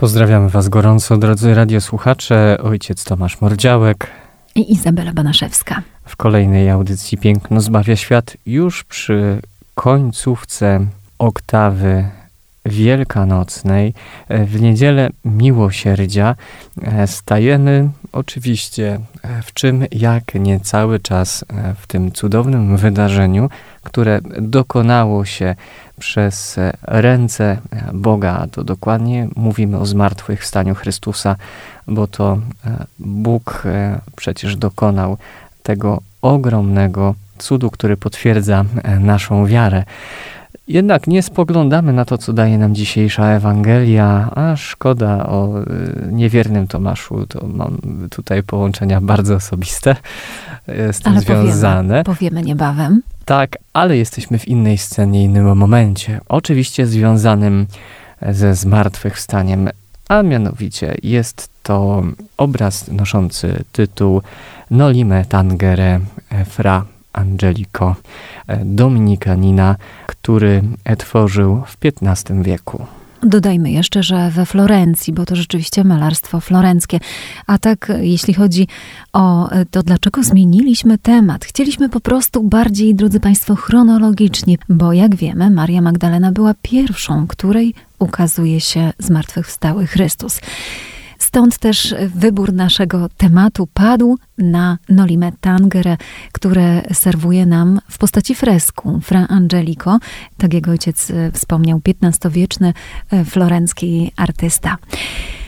Pozdrawiamy Was gorąco, drodzy radiosłuchacze. Ojciec Tomasz Mordziałek i Izabela Banaszewska. W kolejnej audycji Piękno zbawia świat już przy końcówce oktawy wielkanocnej, w niedzielę miłosierdzia, stajemy oczywiście w czym jak nie cały czas w tym cudownym wydarzeniu, które dokonało się przez ręce Boga, to dokładnie mówimy o zmartwychwstaniu Chrystusa, bo to e, Bóg e, przecież dokonał tego ogromnego cudu, który potwierdza e, naszą wiarę. Jednak nie spoglądamy na to, co daje nam dzisiejsza Ewangelia, a szkoda o niewiernym Tomaszu. To mam tutaj połączenia bardzo osobiste z tym ale związane. Powiemy, powiemy niebawem. Tak, ale jesteśmy w innej scenie, innym momencie. Oczywiście związanym ze zmartwychwstaniem, a mianowicie jest to obraz noszący tytuł Nolime Tangere Fra Angelico Dominikanina, który tworzył w XV wieku. Dodajmy jeszcze, że we Florencji, bo to rzeczywiście malarstwo florenckie. A tak, jeśli chodzi o to, dlaczego zmieniliśmy temat, chcieliśmy po prostu bardziej, drodzy Państwo, chronologicznie, bo jak wiemy, Maria Magdalena była pierwszą, której ukazuje się zmartwychwstały Chrystus. Stąd też wybór naszego tematu padł na Nolime Tangere, które serwuje nam w postaci fresku Fra Angelico, tak jak ojciec e, wspomniał, XV-wieczny e, florencki artysta.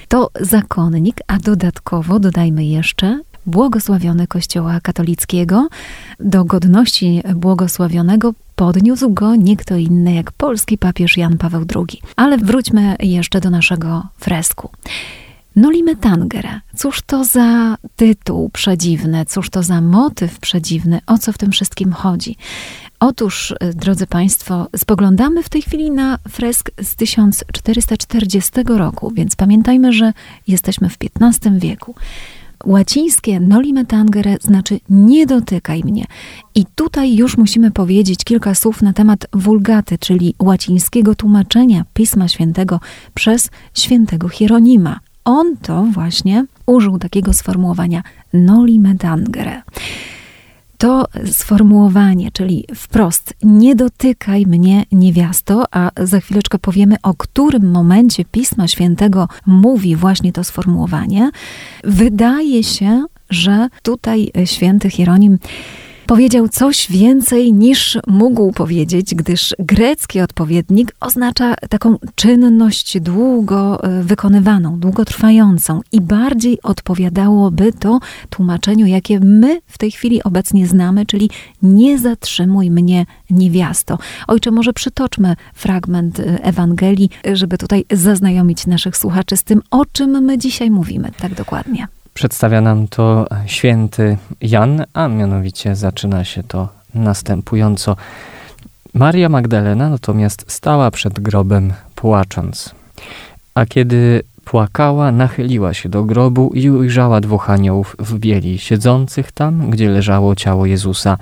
To zakonnik, a dodatkowo dodajmy jeszcze błogosławiony Kościoła katolickiego. Do godności błogosławionego podniósł go nie kto inny jak polski papież Jan Paweł II. Ale wróćmy jeszcze do naszego fresku. Nolime Tangere. Cóż to za tytuł przedziwny, cóż to za motyw przedziwny, o co w tym wszystkim chodzi? Otóż, y, drodzy Państwo, spoglądamy w tej chwili na fresk z 1440 roku, więc pamiętajmy, że jesteśmy w XV wieku. Łacińskie nolime tangere znaczy nie dotykaj mnie. I tutaj już musimy powiedzieć kilka słów na temat wulgaty, czyli łacińskiego tłumaczenia Pisma Świętego przez świętego Hieronima on to właśnie użył takiego sformułowania noli medangere. To sformułowanie, czyli wprost, nie dotykaj mnie, niewiasto, a za chwileczkę powiemy, o którym momencie Pisma Świętego mówi właśnie to sformułowanie, wydaje się, że tutaj święty Hieronim powiedział coś więcej niż mógł powiedzieć, gdyż grecki odpowiednik oznacza taką czynność długo e, wykonywaną, długotrwającą i bardziej odpowiadałoby to tłumaczeniu, jakie my w tej chwili obecnie znamy, czyli nie zatrzymuj mnie niewiasto. Ojcze, może przytoczmy fragment e, Ewangelii, żeby tutaj zaznajomić naszych słuchaczy z tym, o czym my dzisiaj mówimy tak dokładnie. Przedstawia nam to święty Jan, a mianowicie zaczyna się to następująco. Maria Magdalena natomiast stała przed grobem płacząc. A kiedy płakała, nachyliła się do grobu i ujrzała dwóch aniołów w bieli, siedzących tam, gdzie leżało ciało Jezusa,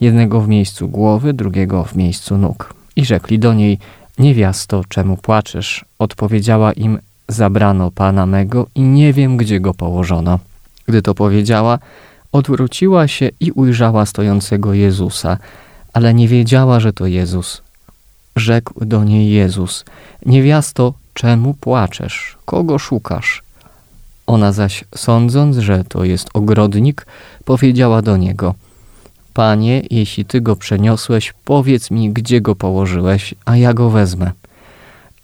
jednego w miejscu głowy, drugiego w miejscu nóg. I rzekli do niej, niewiasto, czemu płaczesz? Odpowiedziała im, zabrano pana mego i nie wiem, gdzie go położono. Gdy to powiedziała, odwróciła się i ujrzała stojącego Jezusa, ale nie wiedziała, że to Jezus. Rzekł do niej Jezus: Niewiasto, czemu płaczesz? Kogo szukasz? Ona zaś, sądząc, że to jest ogrodnik, powiedziała do niego: Panie, jeśli ty go przeniosłeś, powiedz mi, gdzie go położyłeś, a ja go wezmę.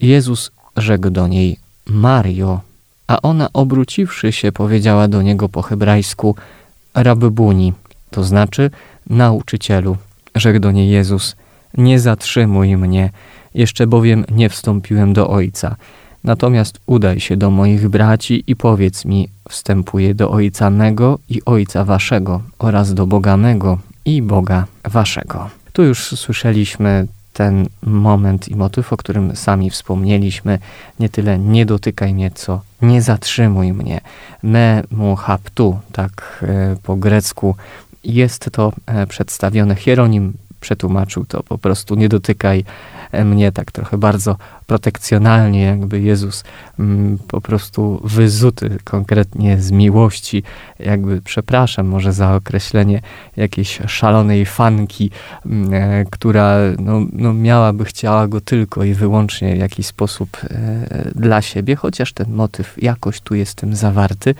Jezus rzekł do niej: Mario. A ona obróciwszy się powiedziała do niego po hebrajsku Rabbuni, to znaczy nauczycielu. Rzekł do niej Jezus, nie zatrzymuj mnie, jeszcze bowiem nie wstąpiłem do Ojca. Natomiast udaj się do moich braci i powiedz mi, wstępuję do Ojca mego i Ojca waszego oraz do Boga mego i Boga waszego. Tu już słyszeliśmy ten moment i motyw, o którym sami wspomnieliśmy, nie tyle nie dotykaj mnie, co nie zatrzymuj mnie. Me mu haptu, tak e, po grecku jest to e, przedstawione. Hieronim przetłumaczył to po prostu nie dotykaj mnie tak trochę bardzo protekcjonalnie, jakby Jezus mm, po prostu wyzuty konkretnie z miłości, jakby przepraszam może za określenie jakiejś szalonej fanki, mm, e, która no, no miałaby chciała go tylko i wyłącznie w jakiś sposób e, dla siebie, chociaż ten motyw jakoś tu jest tym zawarty,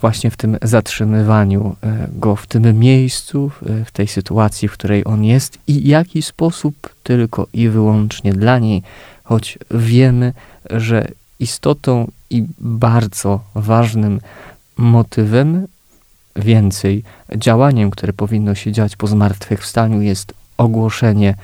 właśnie w tym zatrzymywaniu e, go w tym miejscu, w tej sytuacji, w której on jest i jaki sposób tylko i wyłącznie dla niej, choć wiemy, że istotą i bardzo ważnym motywem, więcej działaniem, które powinno się dziać po zmartwychwstaniu, jest ogłoszenie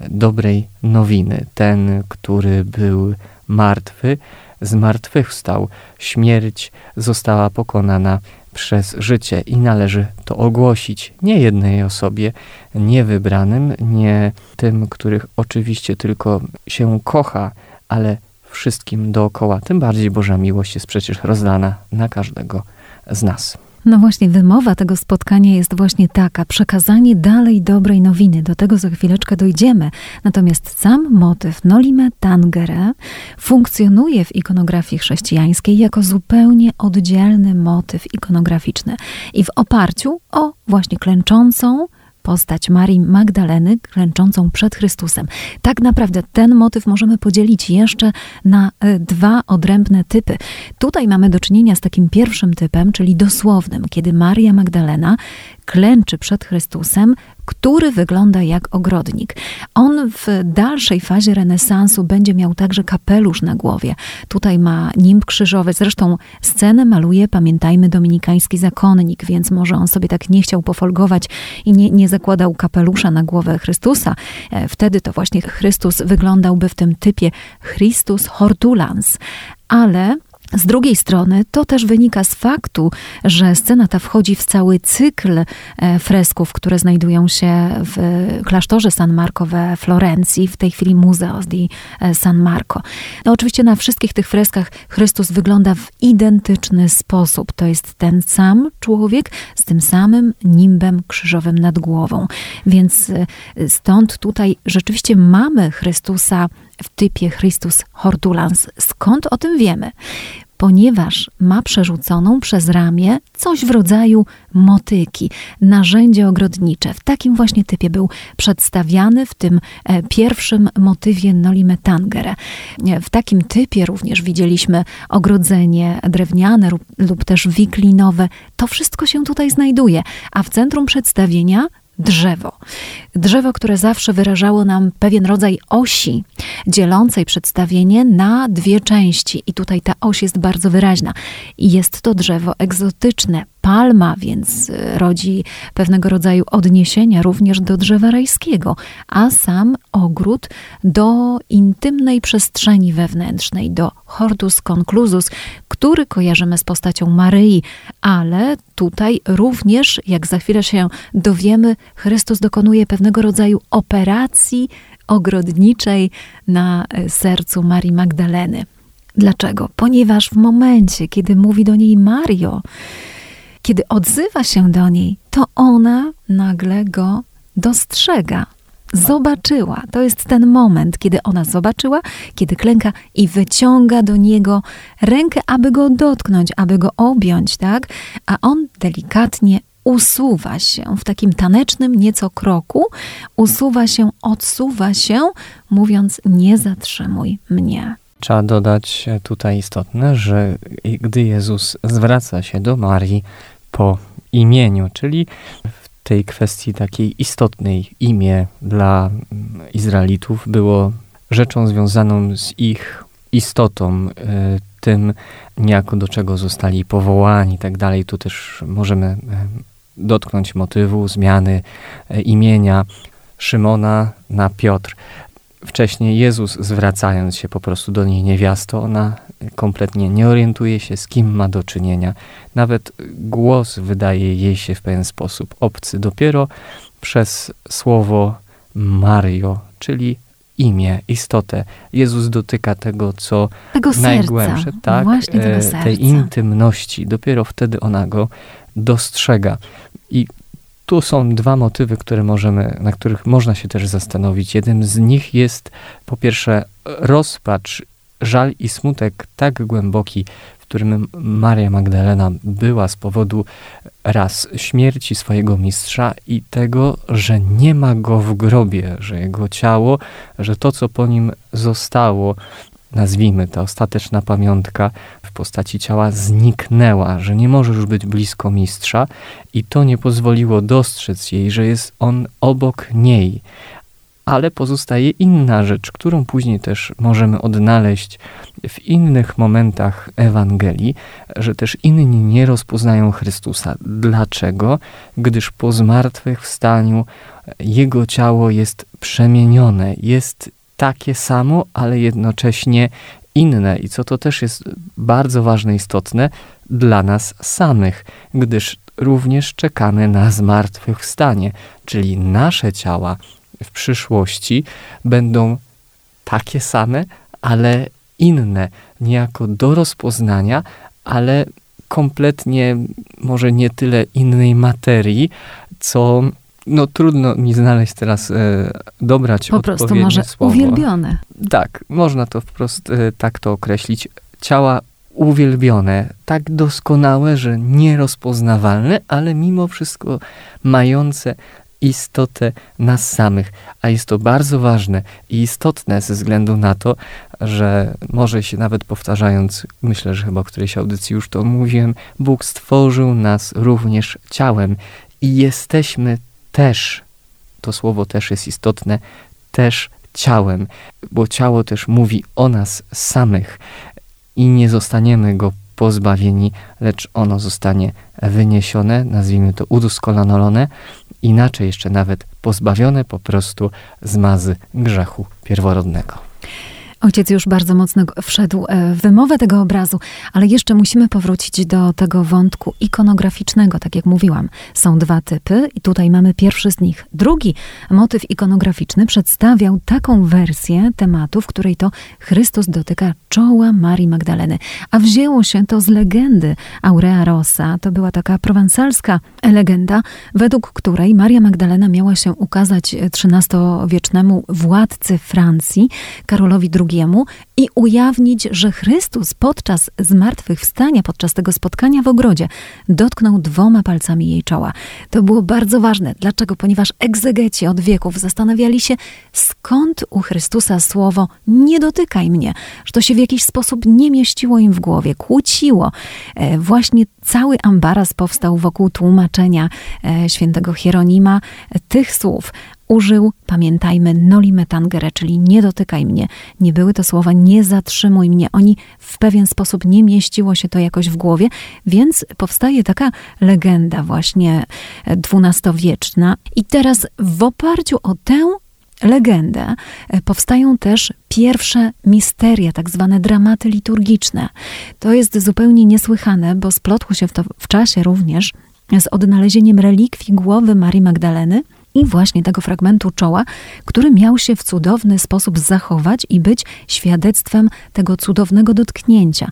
dobrej nowiny. Ten, który był martwy, zmartwychwstał. Śmierć została pokonana przez życie i należy to ogłosić nie jednej osobie, nie wybranym, nie tym, których oczywiście tylko się kocha, ale wszystkim dookoła. Tym bardziej Boża miłość jest przecież rozdana na każdego z nas. No właśnie, wymowa tego spotkania jest właśnie taka: przekazanie dalej dobrej nowiny. Do tego za chwileczkę dojdziemy. Natomiast sam motyw Nolime Tangere funkcjonuje w ikonografii chrześcijańskiej jako zupełnie oddzielny motyw ikonograficzny i w oparciu o właśnie klęczącą, postać Marii Magdaleny klęczącą przed Chrystusem. Tak naprawdę ten motyw możemy podzielić jeszcze na e, dwa odrębne typy. Tutaj mamy do czynienia z takim pierwszym typem, czyli dosłownym, kiedy Maria Magdalena klęczy przed Chrystusem, który wygląda jak ogrodnik. On w dalszej fazie renesansu będzie miał także kapelusz na głowie. Tutaj ma nimb krzyżowy. Zresztą scenę maluje, pamiętajmy, dominikański zakonnik, więc może on sobie tak nie chciał pofolgować i nie, nie zakładał kapelusza na głowę Chrystusa. E, wtedy to właśnie Chrystus wyglądał w tym typie Christus hortulans. Ale z drugiej strony to też wynika z faktu, że scena ta wchodzi w cały cykl e, fresków, które znajdują się w klasztorze San Marco we Florencji, w tej chwili Museo di e, San Marco. No oczywiście na wszystkich tych freskach Chrystus wygląda w identyczny sposób. To jest ten sam człowiek z tym samym nimbem krzyżowym nad głową. Więc e, stąd tutaj rzeczywiście mamy Chrystusa w typie Christus Hortulans. Skąd o tym wiemy? Ponieważ ma przerzuconą przez ramię coś w rodzaju motyki, narzędzie ogrodnicze. W takim właśnie typie był przedstawiany w tym e, pierwszym motywie Nolime Tangere. W takim typie również widzieliśmy ogrodzenie drewniane lub, lub też wiklinowe. To wszystko się tutaj znajduje, a w centrum przedstawienia drzewo. Drzewo, które zawsze wyrażało nam pewien rodzaj osi, dzielącej przedstawienie na dwie części. I tutaj ta oś jest bardzo wyraźna. Jest to drzewo egzotyczne, palma, więc y, rodzi pewnego rodzaju odniesienia również do drzewa rajskiego, a sam ogród do intymnej przestrzeni wewnętrznej, do hortus conclusus, który kojarzymy z postacią Maryi, ale tutaj również, jak za chwilę się dowiemy, Chrystus dokonuje pewnego rodzaju operacji ogrodniczej na y, sercu Marii Magdaleny. Dlaczego? Ponieważ w momencie, kiedy mówi do niej Mario, kiedy odzywa się do niej, to ona nagle go dostrzega. Zobaczyła. To jest ten moment, kiedy ona zobaczyła, kiedy klęka i wyciąga do niego rękę, aby go dotknąć, aby go objąć, tak? A on delikatnie usuwa się w takim tanecznym nieco kroku, usuwa się, odsuwa się, mówiąc: Nie zatrzymuj mnie. Trzeba dodać tutaj istotne, że gdy Jezus zwraca się do Marii, po imieniu, czyli w tej kwestii takiej istotnej imię dla Izraelitów było rzeczą związaną z ich istotą, e, tym niejako do czego zostali powołani i tak dalej. Tu też możemy e, dotknąć motywu zmiany e, imienia Szymona na Piotr. Wcześniej Jezus, zwracając się po prostu do niej niewiasto, ona kompletnie nie orientuje się, z kim ma do czynienia. Nawet głos wydaje jej się w pewien sposób obcy. Dopiero przez słowo Mario, czyli imię, istotę. Jezus dotyka tego, co tego najgłębsze, serca. tak, Właśnie tego e, serca. tej intymności. Dopiero wtedy ona go dostrzega. I tu są dwa motywy, które możemy, na których można się też zastanowić. Jeden z nich jest po pierwsze rozpacz, żal i smutek tak głęboki, w którym Maria Magdalena była z powodu raz śmierci swojego mistrza i tego, że nie ma go w grobie, że jego ciało, że to, co po nim zostało, nazwijmy ta ostateczna pamiątka w postaci ciała zniknęła, że nie może już być blisko mistrza i to nie pozwoliło dostrzec jej, że jest on obok niej. Ale pozostaje inna rzecz, którą później też możemy odnaleźć w innych momentach Ewangelii, że też inni nie rozpoznają Chrystusa. Dlaczego? Gdyż po zmartwychwstaniu jego ciało jest przemienione, jest takie samo, ale jednocześnie inne. I co to też jest bardzo ważne, istotne dla nas samych, gdyż również czekamy na zmartwychwstanie, czyli nasze ciała w przyszłości będą takie same, ale inne, niejako do rozpoznania, ale kompletnie może nie tyle innej materii, co no trudno mi znaleźć teraz, e, dobrać Po prostu może słowo. uwielbione. Tak, można to wprost e, tak to określić. Ciała uwielbione, tak doskonałe, że nierozpoznawalne, ale mimo wszystko mające istotę nas samych. A jest to bardzo ważne i istotne ze względu na to, że może się nawet powtarzając, myślę, że chyba w którejś audycji już to mówiłem, Bóg stworzył nas również ciałem i jesteśmy też, to słowo też jest istotne, też ciałem, bo ciało też mówi o nas samych i nie zostaniemy go pozbawieni, lecz ono zostanie wyniesione, nazwijmy to udoskonanolone, inaczej jeszcze nawet pozbawione po prostu zmazy grzechu pierworodnego. Ojciec już bardzo mocno wszedł e, w wymowę tego obrazu, ale jeszcze musimy powrócić do tego wątku ikonograficznego, tak jak mówiłam. Są dwa typy i tutaj mamy pierwszy z nich. Drugi motyw ikonograficzny przedstawiał taką wersję tematu, w której to Chrystus dotyka czoła Marii Magdaleny. A wzięło się to z legendy Aurea Rossa. To była taka prowansalska legenda, według której Maria Magdalena miała się ukazać XIII-wiecznemu władcy Francji, Karolowi II i ujawnić, że Chrystus podczas zmartwychwstania, podczas tego spotkania w ogrodzie, dotknął dwoma palcami jej czoła. To było bardzo ważne. Dlaczego? Ponieważ egzegeci od wieków zastanawiali się, skąd u Chrystusa słowo nie dotykaj mnie, że to się w jakiś sposób nie mieściło im w głowie, kłóciło. E, właśnie cały ambaras powstał wokół tłumaczenia e, świętego Hieronima e, tych słów użył, pamiętajmy, noli me tangere, czyli nie dotykaj mnie. Nie były to słowa nie zatrzymuj mnie. Oni w pewien sposób nie mieściło się to jakoś w głowie, więc powstaje taka legenda właśnie dwunastowieczna. I teraz w oparciu o tę legendę powstają też pierwsze misteria, tak zwane dramaty liturgiczne. To jest zupełnie niesłychane, bo splotło się w to w czasie również z odnalezieniem relikwii głowy Marii Magdaleny, i właśnie tego fragmentu czoła, który miał się w cudowny sposób zachować i być świadectwem tego cudownego dotknięcia.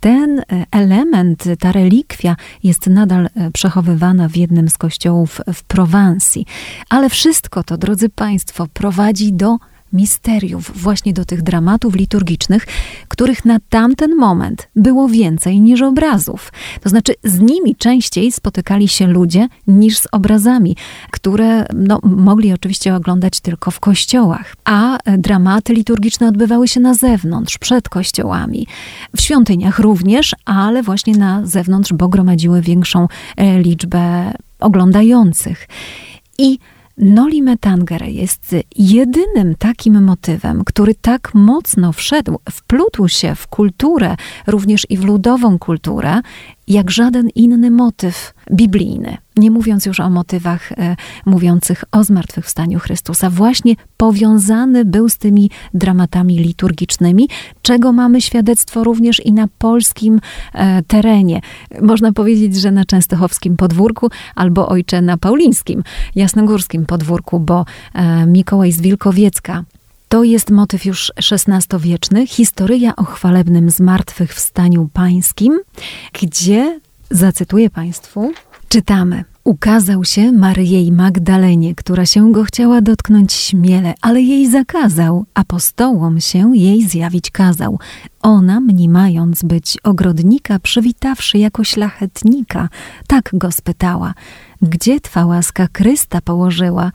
Ten e, element, ta relikwia jest nadal e, przechowywana w jednym z kościołów w Prowansji. Ale wszystko to, drodzy Państwo, prowadzi do misteriów, właśnie do tych dramatów liturgicznych, których na tamten moment było więcej niż obrazów. To znaczy, z nimi częściej spotykali się ludzie niż z obrazami, które no, mogli oczywiście oglądać tylko w kościołach. A dramaty liturgiczne odbywały się na zewnątrz, przed kościołami. W świątyniach również, ale właśnie na zewnątrz, bo gromadziły większą e, liczbę oglądających. I Noli Me Tangere jest jedynym takim motywem, który tak mocno wszedł, wplótł się w kulturę, również i w ludową kulturę jak żaden inny motyw biblijny. Nie mówiąc już o motywach e, mówiących o zmartwychwstaniu Chrystusa, właśnie powiązany był z tymi dramatami liturgicznymi, czego mamy świadectwo również i na polskim e, terenie. Można powiedzieć, że na częstochowskim podwórku albo ojcze na paulińskim, jasnogórskim podwórku, bo e, Mikołaj z Wilkowiecka to jest motyw już XVI-wieczny, historia o chwalebnym zmartwychwstaniu pańskim, gdzie, zacytuję Państwu, czytamy. Ukazał się Maryjej Magdalenie, która się go chciała dotknąć śmiele, ale jej zakazał, apostołom się jej zjawić kazał. Ona, mniemając być ogrodnika, przywitawszy jako szlachetnika, tak go spytała, gdzie twa łaska Krysta położyła?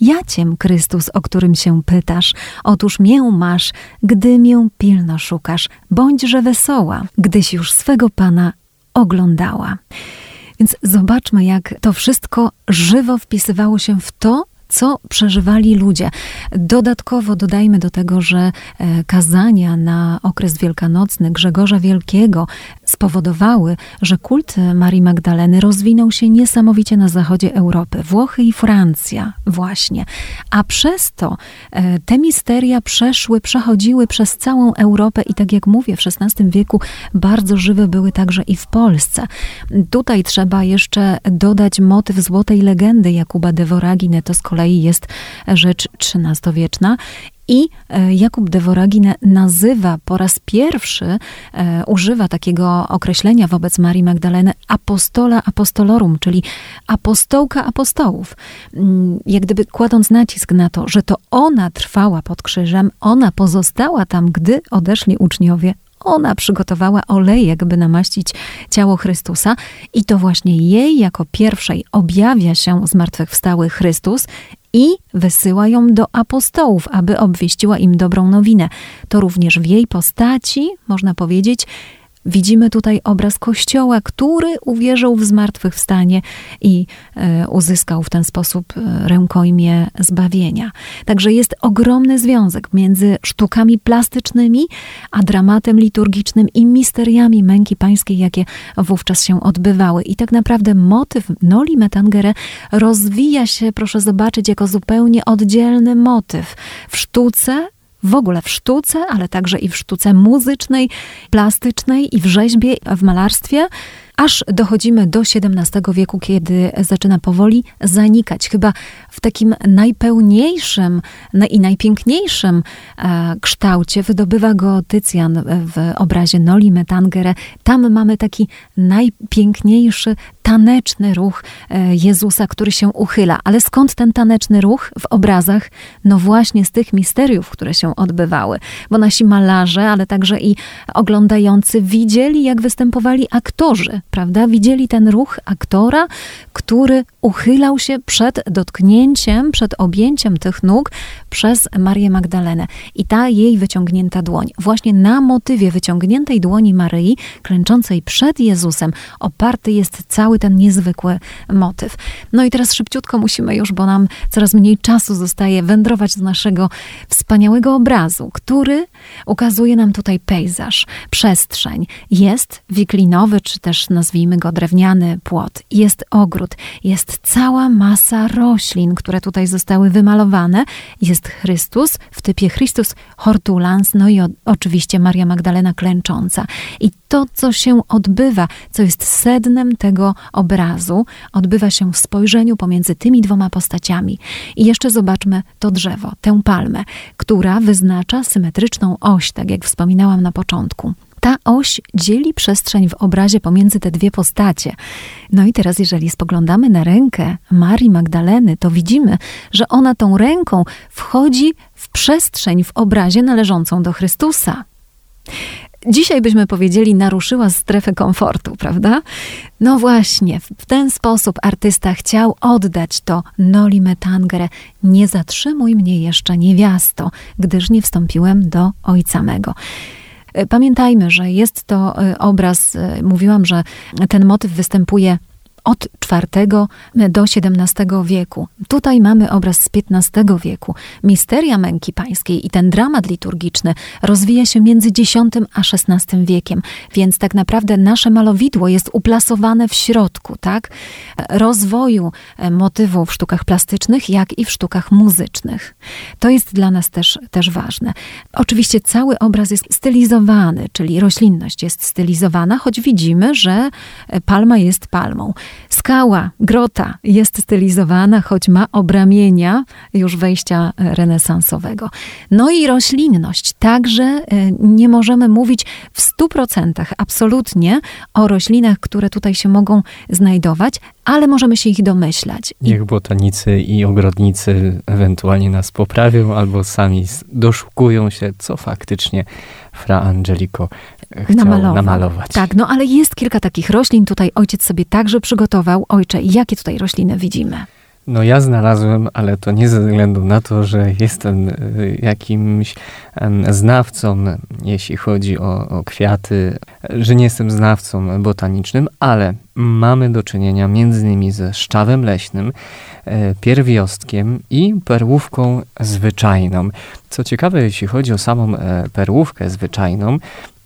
Jaciem Chrystus, o którym się pytasz. Otóż mię masz, gdy mię pilno szukasz. Bądźże wesoła, gdyś już swego Pana oglądała. Więc zobaczmy, jak to wszystko żywo wpisywało się w to, co przeżywali ludzie. Dodatkowo dodajmy do tego, że e, kazania na okres wielkanocny Grzegorza Wielkiego spowodowały, że kult Marii Magdaleny rozwinął się niesamowicie na zachodzie Europy, Włochy i Francja właśnie. A przez to e, te misteria przeszły, przechodziły przez całą Europę i tak jak mówię, w XVI wieku bardzo żywe były także i w Polsce. Tutaj trzeba jeszcze dodać motyw złotej legendy Jakuba de Voragine, to z kolei jest rzecz XIII-wieczna i e, Jakub de Voragine nazywa po raz pierwszy, e, używa takiego określenia wobec Marii Magdaleny apostola apostolorum, czyli apostołka apostołów. Mm, jak gdyby kładąc nacisk na to, że to ona trwała pod krzyżem, ona pozostała tam, gdy odeszli uczniowie, ona przygotowała olejek, by namaścić ciało Chrystusa, i to właśnie jej jako pierwszej objawia się zmartwychwstały Chrystus i wysyła ją do apostołów, aby obwieściła im dobrą nowinę. To również w jej postaci, można powiedzieć, Widzimy tutaj obraz Kościoła, który uwierzył w zmartwychwstanie i e, uzyskał w ten sposób e, rękojmie zbawienia. Także jest ogromny związek między sztukami plastycznymi, a dramatem liturgicznym i misteriami męki pańskiej, jakie wówczas się odbywały. I tak naprawdę motyw Noli Metangere rozwija się, proszę zobaczyć, jako zupełnie oddzielny motyw w sztuce w ogóle w sztuce, ale także i w sztuce muzycznej, plastycznej i w rzeźbie, w malarstwie aż dochodzimy do XVII wieku, kiedy zaczyna powoli zanikać. Chyba w takim najpełniejszym i najpiękniejszym e, kształcie wydobywa go Tycjan w obrazie Noli Metangere. Tam mamy taki najpiękniejszy, taneczny ruch e, Jezusa, który się uchyla. Ale skąd ten taneczny ruch w obrazach? No właśnie z tych misteriów, które się odbywały. Bo nasi malarze, ale także i oglądający widzieli, jak występowali aktorzy prawda? Widzieli ten ruch aktora, który uchylał się przed dotknięciem, przed objęciem tych nóg przez Marię Magdalenę. I ta jej wyciągnięta dłoń, właśnie na motywie wyciągniętej dłoni Maryi, klęczącej przed Jezusem, oparty jest cały ten niezwykły motyw. No i teraz szybciutko musimy już, bo nam coraz mniej czasu zostaje, wędrować do naszego wspaniałego obrazu, który ukazuje nam tutaj pejzaż, przestrzeń. Jest wiklinowy, czy też nazwijmy go drewniany płot, jest ogród, jest cała masa roślin, które tutaj zostały wymalowane. Jest Chrystus w typie Chrystus hortulans, no i o, oczywiście Maria Magdalena klęcząca. I to, co się odbywa, co jest sednem tego obrazu, odbywa się w spojrzeniu pomiędzy tymi dwoma postaciami. I jeszcze zobaczmy to drzewo, tę palmę, która wyznacza symetryczną oś, tak jak wspominałam na początku. Ta oś dzieli przestrzeń w obrazie pomiędzy te dwie postacie. No i teraz, jeżeli spoglądamy na rękę Marii Magdaleny, to widzimy, że ona tą ręką wchodzi w przestrzeń w obrazie należącą do Chrystusa. Dzisiaj byśmy powiedzieli, naruszyła strefę komfortu, prawda? No właśnie, w ten sposób artysta chciał oddać to Noli me. Nie zatrzymuj mnie jeszcze, niewiasto, gdyż nie wstąpiłem do Ojca mego. E, pamiętajmy, że jest to e, obraz, e, mówiłam, że ten motyw występuje od IV do XVII wieku. Tutaj mamy obraz z XV wieku. Misteria męki pańskiej i ten dramat liturgiczny rozwija się między X a XVI wiekiem, więc tak naprawdę nasze malowidło jest uplasowane w środku, tak? Rozwoju e, motywu w sztukach plastycznych, jak i w sztukach muzycznych. To jest dla nas też, też ważne. Oczywiście cały obraz jest stylizowany, czyli roślinność jest stylizowana, choć widzimy, że palma jest palmą. Skała, grota jest stylizowana, choć ma obramienia już wejścia renesansowego. No i roślinność. Także e, nie możemy mówić w stu procentach absolutnie o roślinach, które tutaj się mogą znajdować, ale możemy się ich domyślać. Niech botanicy i ogrodnicy ewentualnie nas poprawią albo sami doszukują się, co faktycznie Fra Angelico chciał namalował. namalować. Tak, no ale jest kilka takich roślin. Tutaj ojciec sobie także przygotował. Ojcze, jakie tutaj rośliny widzimy? No ja znalazłem, ale to nie ze względu na to, że jestem y, jakimś znawcą, jeśli chodzi o, o kwiaty, że nie jestem znawcą botanicznym, ale mamy do czynienia między innymi ze szczawem leśnym, e, pierwiostkiem i perłówką zwyczajną. Co ciekawe, jeśli chodzi o samą e, perłówkę zwyczajną,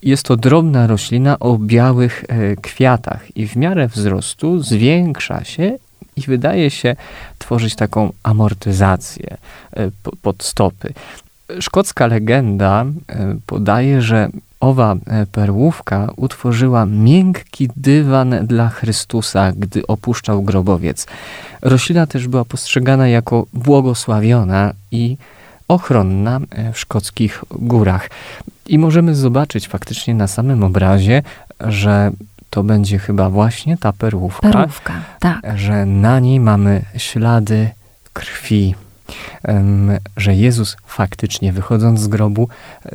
jest to drobna roślina o białych e, kwiatach i w miarę wzrostu zwiększa się i wydaje się tworzyć taką amortyzację e, pod stopy. Szkocka legenda e, podaje, że owa perłówka utworzyła miękki dywan dla Chrystusa, gdy opuszczał grobowiec. Roślina też była postrzegana jako błogosławiona i ochronna w szkockich górach. I możemy zobaczyć faktycznie na samym obrazie, że to będzie chyba właśnie ta perłówka. Perłówka, tak. Że na niej mamy ślady krwi. że Jezus faktycznie wychodząc z grobu,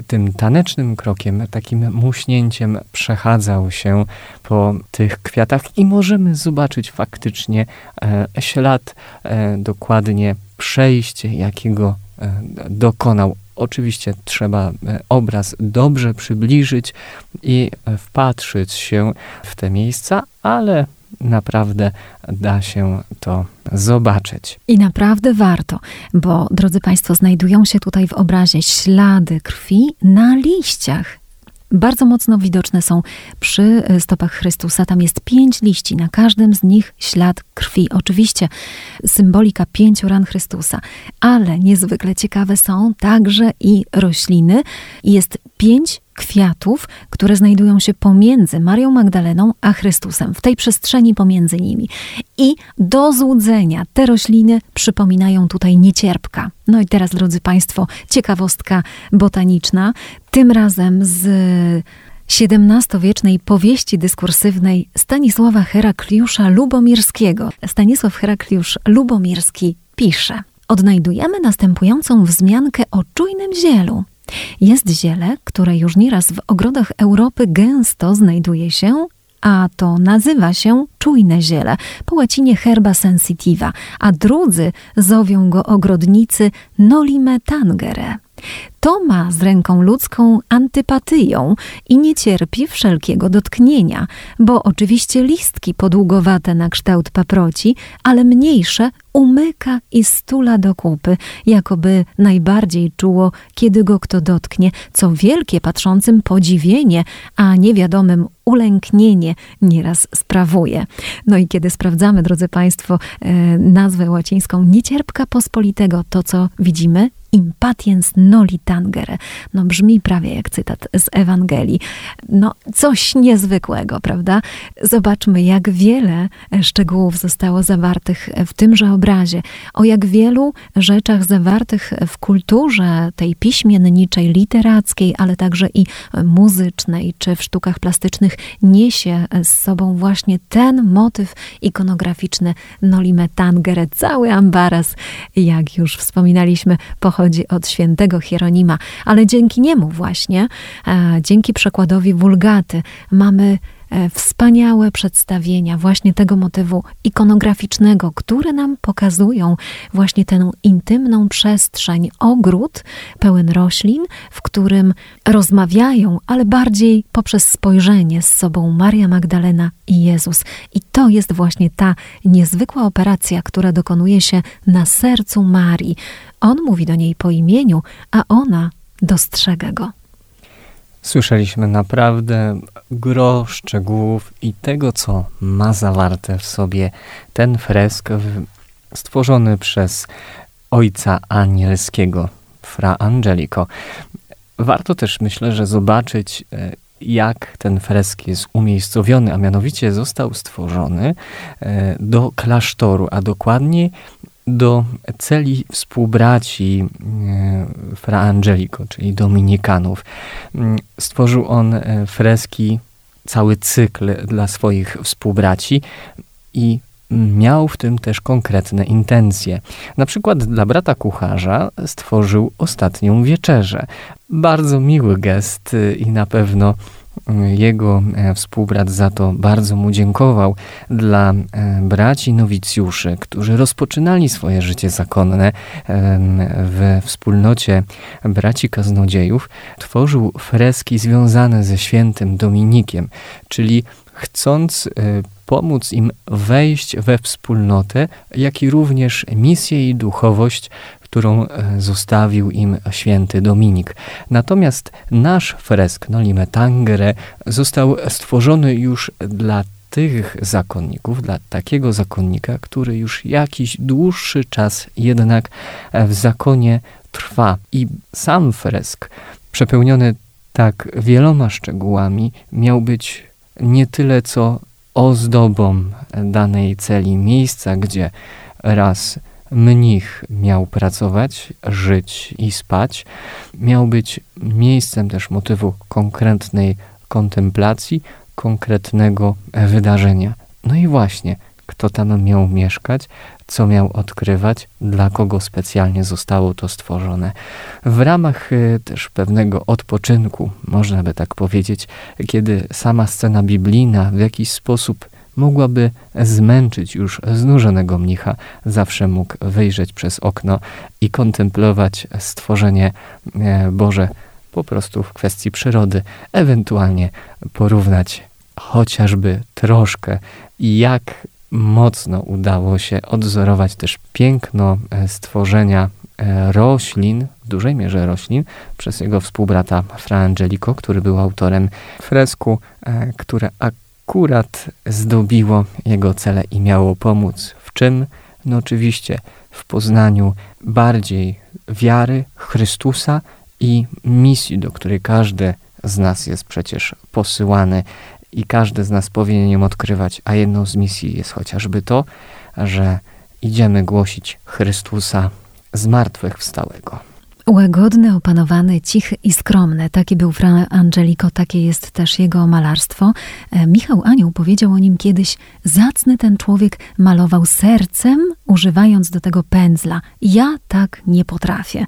tym tanecznym krokiem, takim muśnięciem przechadzał się po tych kwiatach i możemy zobaczyć faktycznie e, ślad, e, dokładnie przejście, jakiego e, dokonał Oczywiście trzeba e, obraz dobrze przybliżyć i e, wpatrzyć się w te miejsca, ale naprawdę da się to zobaczyć. I naprawdę warto, bo drodzy Państwo, znajdują się tutaj w obrazie ślady krwi na liściach bardzo mocno widoczne są przy e, stopach Chrystusa. Tam jest pięć liści, na każdym z nich ślad krwi. Oczywiście symbolika pięciu ran Chrystusa, ale niezwykle ciekawe są także i rośliny. Jest pięć kwiatów, które znajdują się pomiędzy Marią Magdaleną a Chrystusem, w tej przestrzeni pomiędzy nimi. I do złudzenia te rośliny przypominają tutaj niecierpka. No i teraz, drodzy Państwo, ciekawostka botaniczna, tym razem z XVII-wiecznej powieści dyskursywnej Stanisława Herakliusza Lubomirskiego. Stanisław Herakliusz Lubomirski pisze. Odnajdujemy następującą wzmiankę o czujnym zielu, jest ziele, które już nieraz w ogrodach Europy gęsto znajduje się, a to nazywa się czujne ziele, po łacinie herba sensitiva, a drudzy zowią go ogrodnicy nolime tangere. To ma z ręką ludzką antypatyją i nie cierpi wszelkiego dotknienia, bo oczywiście listki podługowate na kształt paproci, ale mniejsze umyka i stula do kupy, jakoby najbardziej czuło, kiedy go kto dotknie, co wielkie patrzącym podziwienie, a niewiadomym ulęknienie nieraz sprawuje. No i kiedy sprawdzamy, drodzy Państwo, e, nazwę łacińską niecierpka pospolitego, to co widzimy? Impatiens noli tangere. No brzmi prawie jak cytat z Ewangelii. No coś niezwykłego, prawda? Zobaczmy, jak wiele szczegółów zostało zawartych w tymże obrazie. O jak wielu rzeczach zawartych w kulturze tej piśmienniczej, literackiej, ale także i muzycznej, czy w sztukach plastycznych niesie z sobą właśnie ten motyw ikonograficzny Nolime Tangere. Cały ambaras, jak już wspominaliśmy, pochodzi od świętego Hieronima, ale dzięki niemu właśnie, e, dzięki przekładowi Wulgaty, mamy wspaniałe przedstawienia właśnie tego motywu ikonograficznego, które nam pokazują właśnie tę intymną przestrzeń, ogród pełen roślin, w którym rozmawiają, ale bardziej poprzez spojrzenie z sobą Maria Magdalena i Jezus. I to jest właśnie ta niezwykła operacja, która dokonuje się na sercu Marii. On mówi do niej po imieniu, a ona dostrzega go. Słyszeliśmy naprawdę gro szczegółów i tego, co ma zawarte w sobie ten fresk stworzony przez ojca anielskiego, fra Angelico. Warto też, myślę, że zobaczyć, e, jak ten fresk jest umiejscowiony, a mianowicie został stworzony e, do klasztoru, a dokładnie do celi współbraci e, Fra Angelico, czyli Dominikanów. Mm, stworzył on e, freski, cały cykl dla swoich współbraci i miał w tym też konkretne intencje. Na przykład dla brata kucharza stworzył ostatnią wieczerzę. Bardzo miły gest y, i na pewno jego e, współbrat za to bardzo mu dziękował. Dla e, braci nowicjuszy, którzy rozpoczynali swoje życie zakonne we wspólnocie braci kaznodziejów, tworzył freski związane ze świętym Dominikiem, czyli chcąc e, pomóc im wejść we wspólnotę, jak i również misję i duchowość którą e, zostawił im święty Dominik. Natomiast nasz fresk Nolime Tangere został stworzony już dla tych zakonników, dla takiego zakonnika, który już jakiś dłuższy czas jednak e, w zakonie trwa. I sam fresk, przepełniony tak wieloma szczegółami, miał być nie tyle co ozdobą danej celi, miejsca, gdzie raz mnich miał pracować, żyć i spać, miał być miejscem też motywu konkretnej kontemplacji, konkretnego wydarzenia. No i właśnie, kto tam miał mieszkać, co miał odkrywać, dla kogo specjalnie zostało to stworzone. W ramach y, też pewnego odpoczynku, można by tak powiedzieć, kiedy sama scena biblijna w jakiś sposób mogłaby zmęczyć już znużonego mnicha, zawsze mógł wyjrzeć przez okno i kontemplować stworzenie e, Boże po prostu w kwestii przyrody, ewentualnie porównać chociażby troszkę, jak mocno udało się odzorować też piękno e, stworzenia e, roślin, w dużej mierze roślin, przez jego współbrata Fra Angelico, który był autorem fresku, które zdobiło jego cele i miało pomóc. W czym? No oczywiście w poznaniu bardziej wiary Chrystusa i misji, do której każdy z nas jest przecież posyłany i każdy z nas powinien ją odkrywać, a jedną z misji jest chociażby to, że idziemy głosić Chrystusa zmartwychwstałego. Łagodny, opanowany, cichy i skromny. Taki był Fra Angelico, takie jest też jego malarstwo. E, Michał Anioł powiedział o nim kiedyś, zacny ten człowiek malował sercem, używając do tego pędzla. Ja tak nie potrafię.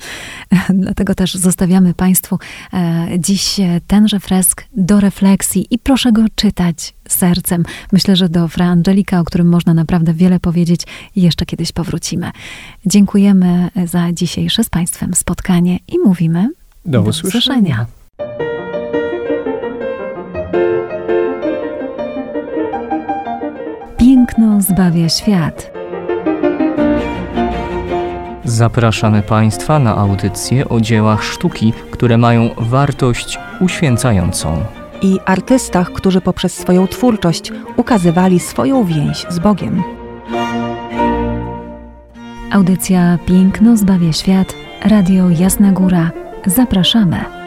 Dlatego też zostawiamy Państwu e, dziś tenże fresk do refleksji i proszę go czytać sercem. Myślę, że do Fra Angelika, o którym można naprawdę wiele powiedzieć, jeszcze kiedyś powrócimy. Dziękujemy za dzisiejsze z Państwem spotkanie i mówimy do, do usłyszenia. Piękno zbawia świat. Zapraszamy Państwa na audycje o dziełach sztuki, które mają wartość uświęcającą i artystach, którzy poprzez swoją twórczość ukazywali swoją więź z Bogiem. Audycja Piękno zbawia świat, Radio Jasna Góra. Zapraszamy.